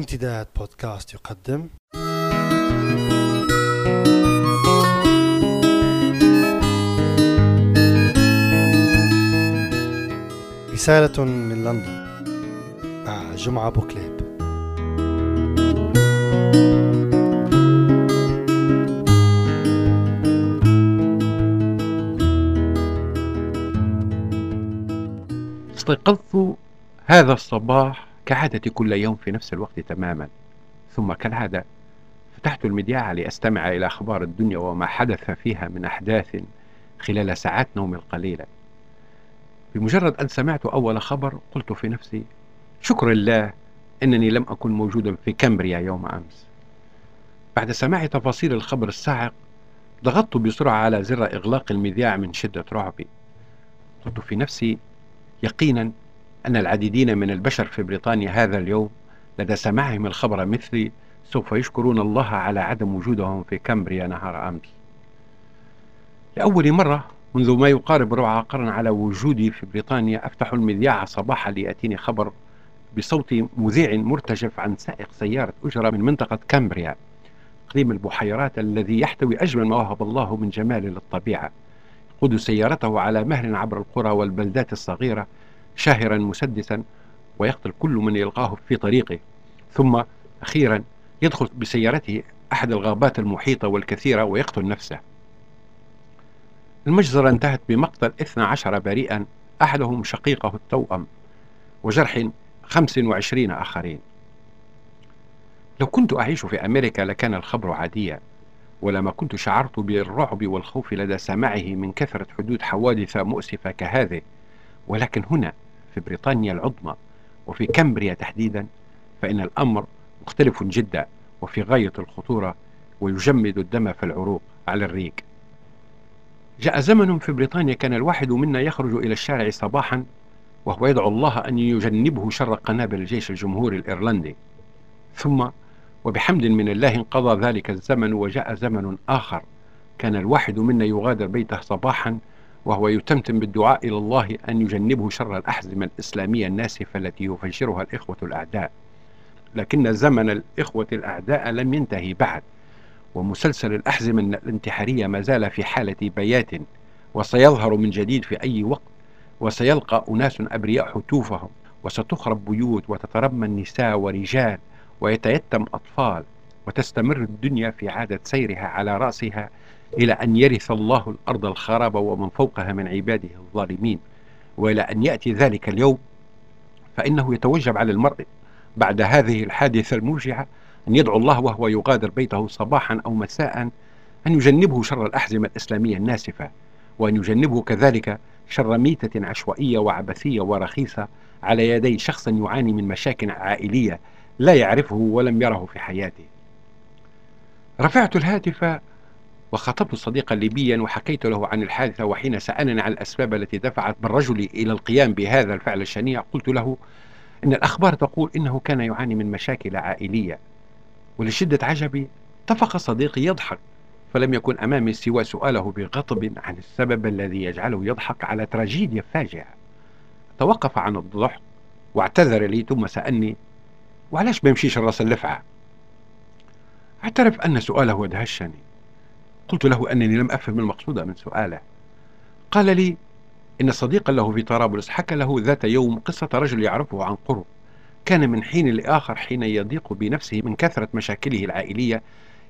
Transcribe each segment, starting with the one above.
امتداد بودكاست يقدم. رسالة من لندن. مع جمعة بوكليب. استيقظت هذا الصباح كعادتي كل يوم في نفس الوقت تماما. ثم كالعادة فتحت المذياع لأستمع إلى أخبار الدنيا وما حدث فيها من أحداث خلال ساعات نومي القليلة بمجرد أن سمعت أول خبر قلت في نفسي شكر الله أنني لم أكن موجودا في كامبريا يوم أمس. بعد سماع تفاصيل الخبر الصاعق ضغطت بسرعة على زر إغلاق المذياع من شدة رعبي. قلت في نفسي يقينا أن العديدين من البشر في بريطانيا هذا اليوم لدى سماعهم الخبر مثلي سوف يشكرون الله على عدم وجودهم في كامبريا نهار أمس. لأول مرة منذ ما يقارب ربع قرن على وجودي في بريطانيا أفتح المذياع صباحا ليأتيني خبر بصوت مذيع مرتجف عن سائق سيارة أجرة من منطقة كامبريا إقليم البحيرات الذي يحتوي أجمل ما وهب الله من جمال للطبيعة. يقود سيارته على مهل عبر القرى والبلدات الصغيرة شاهرا مسدسا ويقتل كل من يلقاه في طريقه. ثم أخيرا يدخل بسيارته أحد الغابات المحيطة والكثيرة ويقتل نفسه. المجزرة انتهت بمقتل 12 بريئا أحدهم شقيقه التوأم وجرح 25 آخرين. لو كنت أعيش في أمريكا لكان الخبر عاديا ولما كنت شعرت بالرعب والخوف لدى سماعه من كثرة حدوث حوادث مؤسفة كهذه. ولكن هنا في بريطانيا العظمى وفي كامبريا تحديدا فإن الأمر مختلف جدا وفي غاية الخطورة ويجمد الدم في العروق على الريق. جاء زمن في بريطانيا كان الواحد منا يخرج إلى الشارع صباحا وهو يدعو الله أن يجنبه شر قنابل الجيش الجمهوري الإيرلندي. ثم وبحمد من الله انقضى ذلك الزمن وجاء زمن آخر كان الواحد منا يغادر بيته صباحا وهو يتمتم بالدعاء إلى الله أن يجنبه شر الأحزمة الإسلامية الناسفة التي يفجرها الإخوة الأعداء. لكن زمن الإخوة الأعداء لم ينتهي بعد ومسلسل الأحزمة الانتحارية ما زال في حالة بيات وسيظهر من جديد في أي وقت وسيلقى أناس أبرياء حتوفهم وستخرب بيوت وتترمى النساء ورجال ويتيتم أطفال وتستمر الدنيا في عادة سيرها على رأسها إلى أن يرث الله الأرض الخراب ومن فوقها من عباده الظالمين وإلى أن يأتي ذلك اليوم فإنه يتوجب على المرء بعد هذه الحادثة الموجعة أن يدعو الله وهو يغادر بيته صباحا أو مساء أن يجنبه شر الأحزمة الإسلامية الناسفة وأن يجنبه كذلك شر ميتة عشوائية وعبثية ورخيصة على يدي شخص يعاني من مشاكل عائلية لا يعرفه ولم يره في حياته. رفعت الهاتف وخاطبت صديقا ليبيا وحكيت له عن الحادثة وحين سألني عن الأسباب التي دفعت بالرجل إلى القيام بهذا الفعل الشنيع قلت له إن الأخبار تقول إنه كان يعاني من مشاكل عائلية. ولشدة عجبي اتفق صديقي يضحك فلم يكن أمامي سوى سؤاله بغضب عن السبب الذي يجعله يضحك على تراجيديا فاجعة توقف عن الضحك واعتذر لي ثم سألني وعلاش ما يمشيش الراس اللفعة؟ أعترف أن سؤاله ادهشني قلت له أنني لم أفهم المقصود من سؤاله. قال لي إن صديقا له في طرابلس حكى له ذات يوم قصة رجل يعرفه عن قرب. كان من حين لآخر حين يضيق بنفسه من كثرة مشاكله العائلية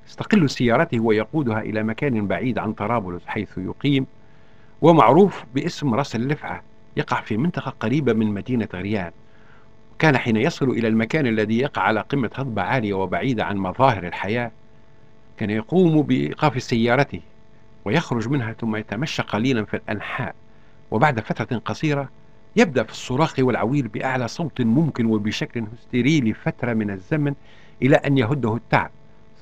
يستقل سيارته ويقودها إلى مكان بعيد عن طرابلس حيث يقيم ومعروف باسم راس اللفعة يقع في منطقة قريبة من مدينة غريان كان حين يصل إلى المكان الذي يقع على قمة هضبة عالية وبعيدة عن مظاهر الحياة كان يقوم بإيقاف سيارته ويخرج منها ثم يتمشى قليلا في الأنحاء. وبعد فترة قصيرة يبدأ في الصراخ والعويل بأعلى صوت ممكن وبشكل هستيري لفترة من الزمن إلى أن يهده التعب.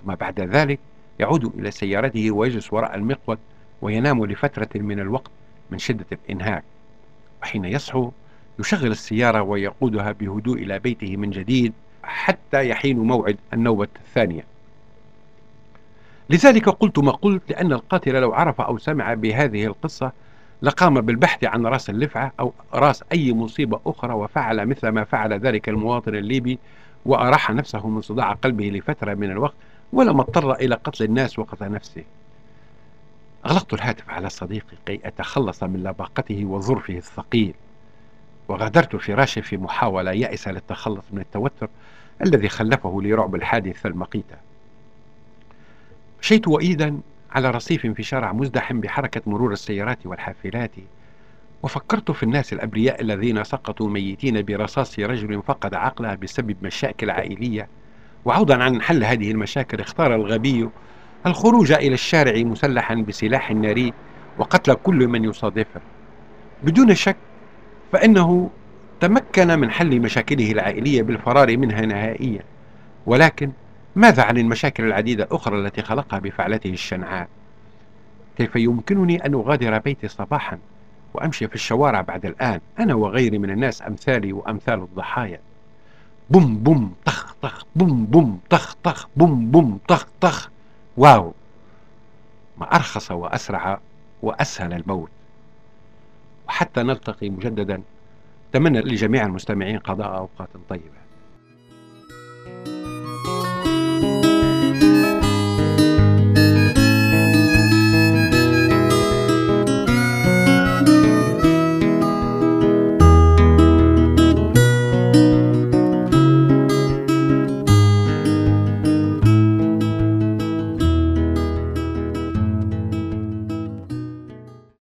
ثم بعد ذلك يعود إلى سيارته ويجلس وراء المقود وينام لفترة من الوقت من شدة الإنهاك. وحين يصحو يشغل السيارة ويقودها بهدوء إلى بيته من جديد حتى يحين موعد النوبة الثانية. لذلك قلت ما قلت لأن القاتل لو عرف أو سمع بهذه القصة لقام بالبحث عن رأس اللفعة أو رأس أي مصيبة أخرى وفعل مثل ما فعل ذلك المواطن الليبي وأراح نفسه من صداع قلبه لفترة من الوقت ولم اضطر إلى قتل الناس وقتل نفسه. أغلقت الهاتف على صديقي كي أتخلص من لباقته وظرفه الثقيل وغادرت فراشي في محاولة يائسة للتخلص من التوتر الذي خلفه لي رعب الحادث المقيتة مشيت وإيدا على رصيف في شارع مزدحم بحركة مرور السيارات والحافلات وفكرت في الناس الأبرياء الذين سقطوا ميتين برصاص رجل فقد عقله بسبب مشاكل عائلية. وعوضا عن حل هذه المشاكل اختار الغبي الخروج إلى الشارع مسلحا بسلاح ناري وقتل كل من يصادفه. بدون شك فإنه تمكن من حل مشاكله العائلية بالفرار منها نهائيا. ولكن ماذا عن المشاكل العديدة الأخرى التي خلقها بفعلته الشنعاء؟ كيف يمكنني أن أغادر بيتي صباحا وأمشي في الشوارع بعد الآن أنا وغيري من الناس أمثالي وأمثال الضحايا؟ بوم بوم طخ طخ بوم بوم طخ طخ بوم بوم طخ طخ. واو! ما أرخص وأسرع وأسهل الموت. وحتى نلتقي مجددا. أتمنى لجميع المستمعين قضاء أوقات طيبة.